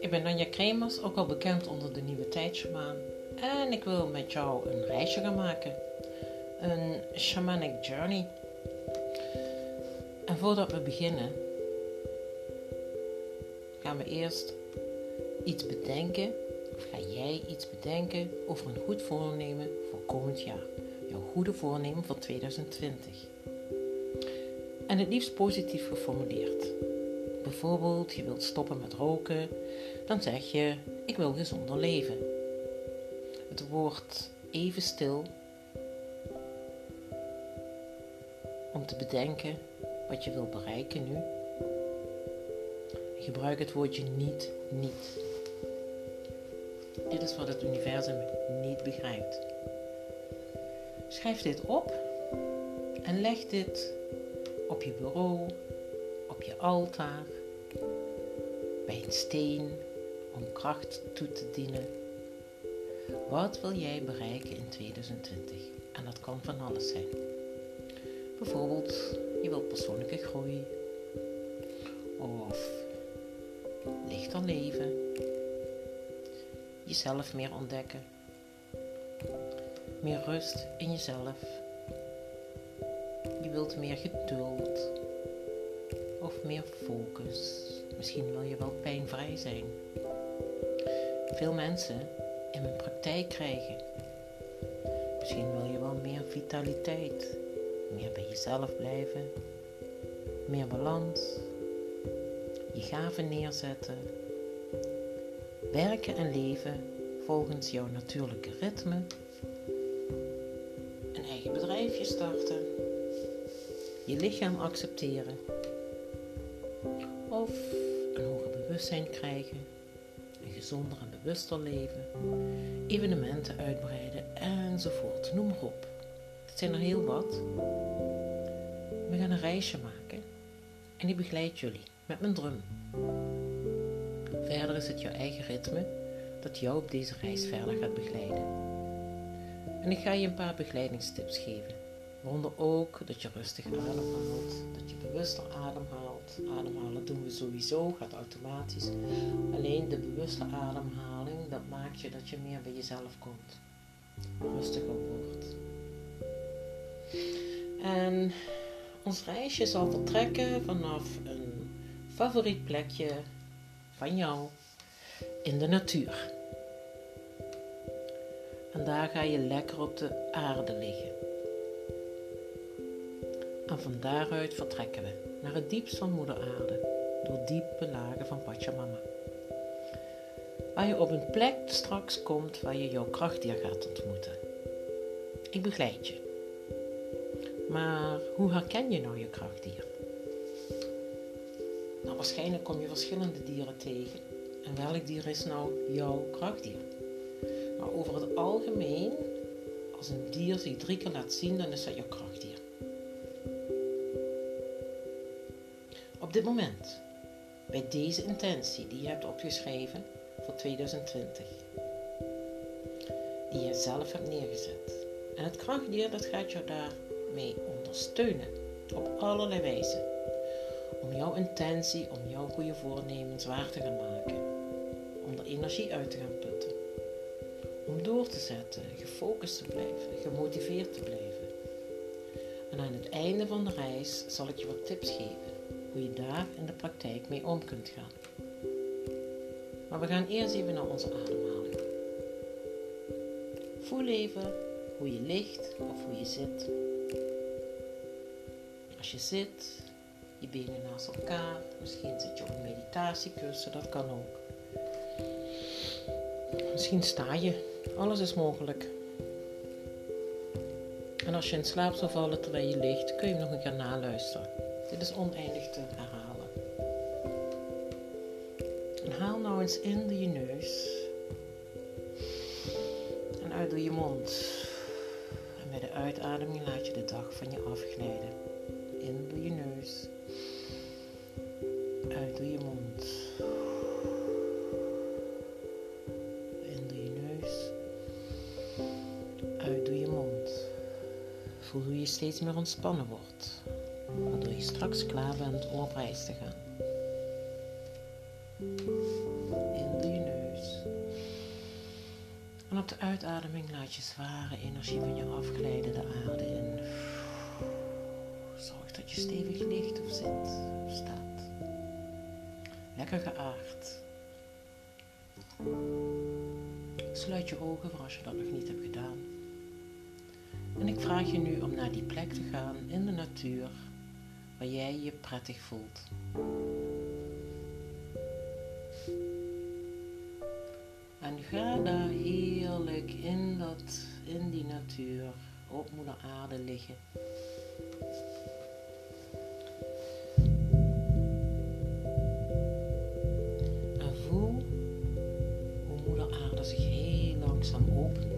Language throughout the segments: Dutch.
ik ben Nanja Kremers, ook al bekend onder de Nieuwe Tijdsjamaan. En ik wil met jou een reisje gaan maken. Een shamanic journey. En voordat we beginnen, gaan we eerst iets bedenken. Of ga jij iets bedenken over een goed voornemen voor komend jaar. Jouw goede voornemen voor 2020. En het liefst positief geformuleerd. Bijvoorbeeld, je wilt stoppen met roken, dan zeg je: Ik wil gezonder leven. Het wordt even stil om te bedenken wat je wilt bereiken nu. Gebruik het woordje niet, niet. Dit is wat het universum niet begrijpt. Schrijf dit op en leg dit op je bureau, op je altaar, bij een steen om kracht toe te dienen. Wat wil jij bereiken in 2020? En dat kan van alles zijn. Bijvoorbeeld, je wilt persoonlijke groei. Of lichter leven. Jezelf meer ontdekken. Meer rust in jezelf. Je wilt meer geduld. Of meer focus. Misschien wil je wel pijnvrij zijn. Veel mensen in mijn praktijk krijgen. Misschien wil je wel meer vitaliteit, meer bij jezelf blijven, meer balans, je gaven neerzetten, werken en leven volgens jouw natuurlijke ritme, een eigen bedrijfje starten, je lichaam accepteren bewustzijn krijgen, een gezonder en bewuster leven, evenementen uitbreiden enzovoort. Noem maar op. Het zijn er heel wat. We gaan een reisje maken en ik begeleid jullie met mijn drum. Verder is het jouw eigen ritme dat jou op deze reis verder gaat begeleiden. En ik ga je een paar begeleidingstips geven. Waaronder ook dat je rustig ademhaalt, dat je bewuster ademhaalt. Ademhalen doen we sowieso, gaat automatisch. Alleen de bewuste ademhaling, dat maakt je dat je meer bij jezelf komt. Rustiger wordt. En ons reisje zal vertrekken vanaf een favoriet plekje van jou in de natuur. En daar ga je lekker op de aarde liggen. En van daaruit vertrekken we naar het diepst van Moeder Aarde, door diepe lagen van Pachamama. Waar je op een plek straks komt waar je jouw krachtdier gaat ontmoeten. Ik begeleid je. Maar hoe herken je nou je krachtdier? Nou, waarschijnlijk kom je verschillende dieren tegen. En welk dier is nou jouw krachtdier? Maar over het algemeen, als een dier zich drie keer laat zien, dan is dat jouw krachtdier. Op dit moment, bij deze intentie die je hebt opgeschreven voor 2020, die je zelf hebt neergezet. En het krachtdier dat gaat jou daarmee ondersteunen op allerlei wijzen. Om jouw intentie, om jouw goede voornemens waar te gaan maken. Om er energie uit te gaan putten. Om door te zetten, gefocust te blijven, gemotiveerd te blijven. En aan het einde van de reis zal ik je wat tips geven hoe je daar in de praktijk mee om kunt gaan. Maar we gaan eerst even naar onze ademhaling. Voel even hoe je ligt of hoe je zit. Als je zit, je benen naast elkaar, misschien zit je op een meditatiekussen, dat kan ook. Misschien sta je, alles is mogelijk. En als je in slaap zou vallen terwijl je ligt, kun je nog een keer naluisteren. Dit is oneindig te herhalen. En haal nou eens in door je neus. En uit door je mond. En bij de uitademing laat je de dag van je afglijden. In door je neus. Uit door je mond waardoor je straks klaar bent om op reis te gaan. In door je neus. En op de uitademing laat je zware energie van je afglijden de aarde in. Zorg dat je stevig ligt of zit of staat. Lekker geaard. Sluit je ogen voor als je dat nog niet hebt gedaan. En ik vraag je nu om naar die plek te gaan in de natuur waar jij je prettig voelt. En ga daar heerlijk in, dat, in die natuur op moeder aarde liggen. En voel hoe moeder aarde zich heel langzaam opent.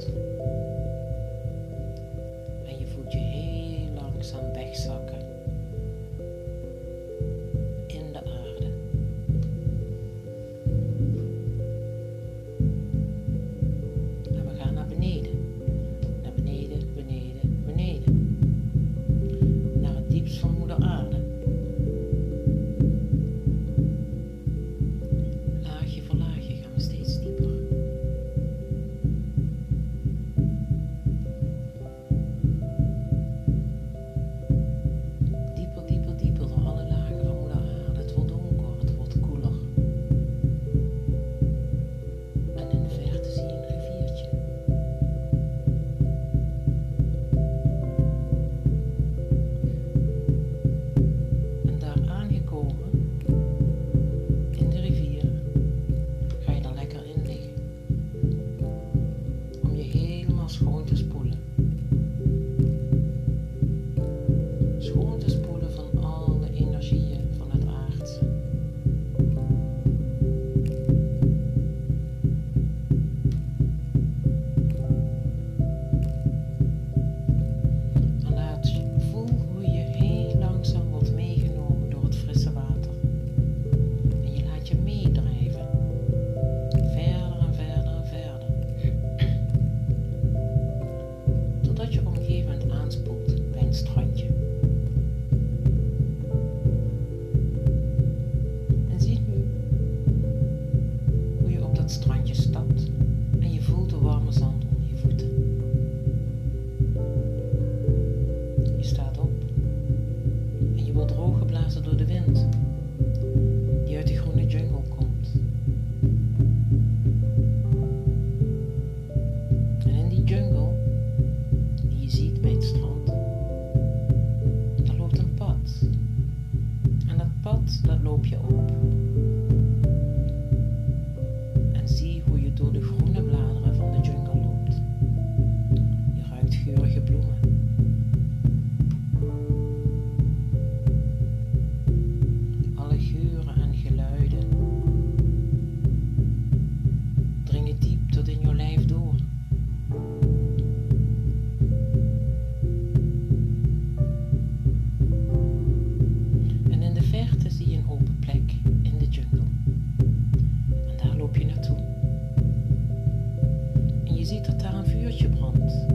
durch je brand.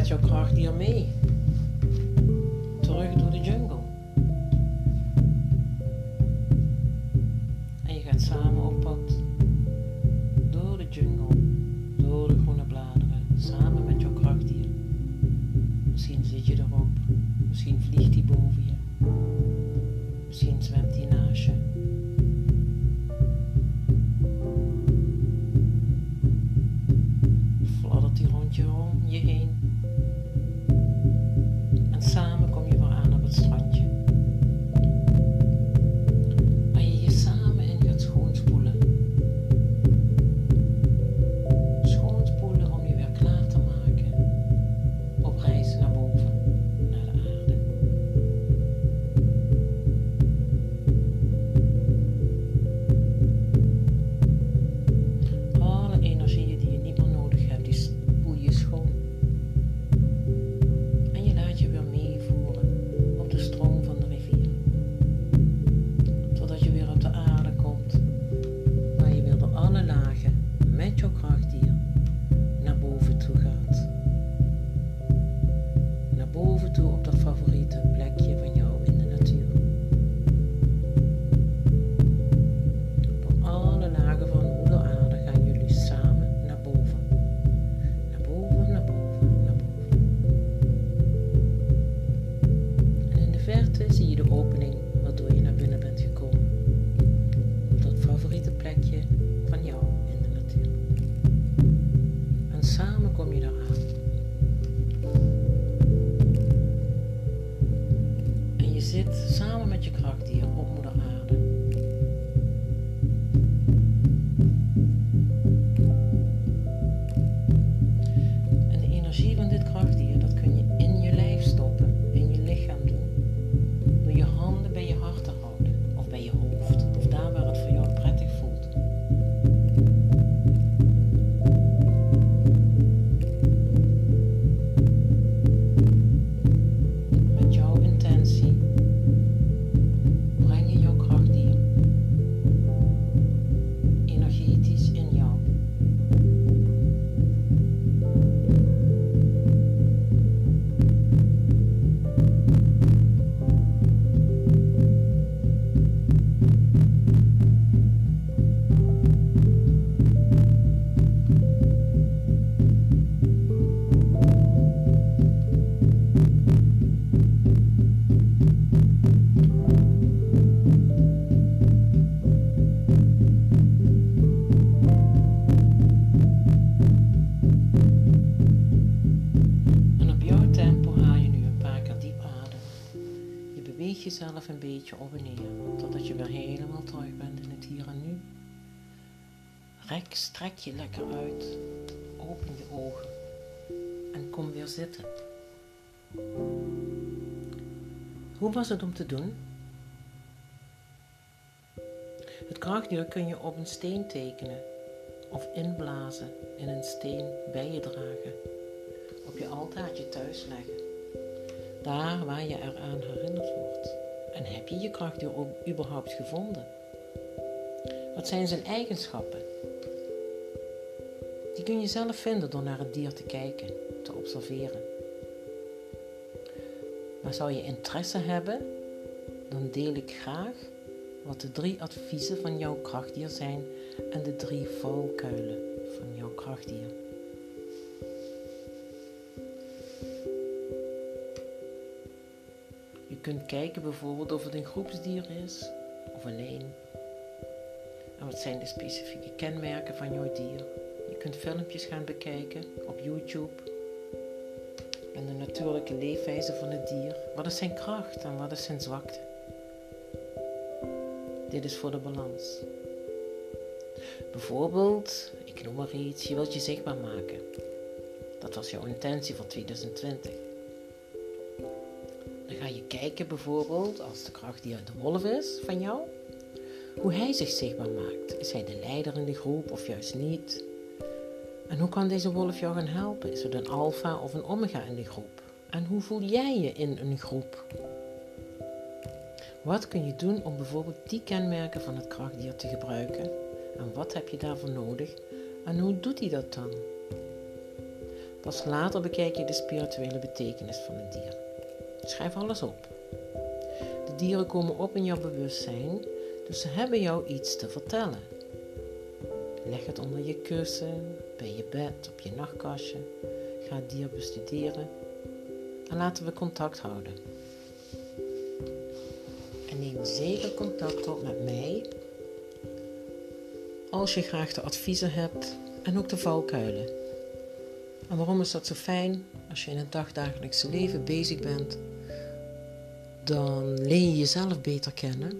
Gaat jouw krachtdier mee. Terug door de jungle. En je gaat samen op pad. Door de jungle. Door de groene bladeren. Samen met jouw krachtdier. Misschien zit je erop. Misschien vliegt hij boven je. Misschien zwemt Jezelf een beetje op en neer, totdat je weer helemaal terug bent in het hier en nu. Rek, strek je lekker uit, open je ogen en kom weer zitten. Hoe was het om te doen? Het krachtdier kun je op een steen tekenen of inblazen in een steen bij je dragen op je altaartje thuis leggen. Daar waar je eraan herinnerd wordt. Je krachtdier ook überhaupt gevonden? Wat zijn zijn eigenschappen? Die kun je zelf vinden door naar het dier te kijken, te observeren. Maar zou je interesse hebben, dan deel ik graag wat de drie adviezen van jouw krachtdier zijn en de drie valkuilen van jouw krachtdier. Je kunt kijken bijvoorbeeld of het een groepsdier is of alleen. En wat zijn de specifieke kenmerken van jouw dier? Je kunt filmpjes gaan bekijken op YouTube. En de natuurlijke leefwijze van het dier. Wat is zijn kracht en wat is zijn zwakte? Dit is voor de balans. Bijvoorbeeld, ik noem maar iets, je wilt je zichtbaar maken. Dat was jouw intentie voor 2020. Ga je kijken bijvoorbeeld, als de kracht die uit de wolf is van jou, hoe hij zich zichtbaar maakt. Is hij de leider in de groep of juist niet? En hoe kan deze wolf jou gaan helpen? Is het een alfa of een omega in de groep? En hoe voel jij je in een groep? Wat kun je doen om bijvoorbeeld die kenmerken van het krachtdier te gebruiken? En wat heb je daarvoor nodig? En hoe doet hij dat dan? Pas later bekijk je de spirituele betekenis van het dier. Schrijf alles op. De dieren komen op in jouw bewustzijn, dus ze hebben jou iets te vertellen. Leg het onder je kussen, bij je bed, op je nachtkastje. Ga het dier bestuderen en laten we contact houden. En neem zeker contact op met mij als je graag de adviezen hebt en ook de valkuilen. En waarom is dat zo fijn? Als je in het dagdagelijkse leven bezig bent, dan leer je jezelf beter kennen.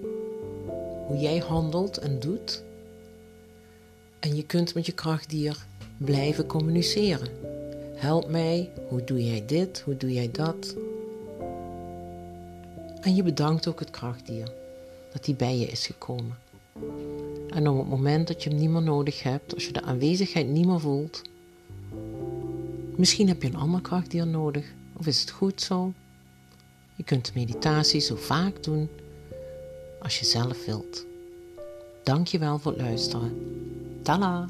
Hoe jij handelt en doet. En je kunt met je krachtdier blijven communiceren. Help mij, hoe doe jij dit, hoe doe jij dat? En je bedankt ook het krachtdier dat hij bij je is gekomen. En op het moment dat je hem niet meer nodig hebt, als je de aanwezigheid niet meer voelt, misschien heb je een ander krachtdier nodig, of is het goed zo? Je kunt de meditatie zo vaak doen als je zelf wilt. Dank je wel voor het luisteren. Tada!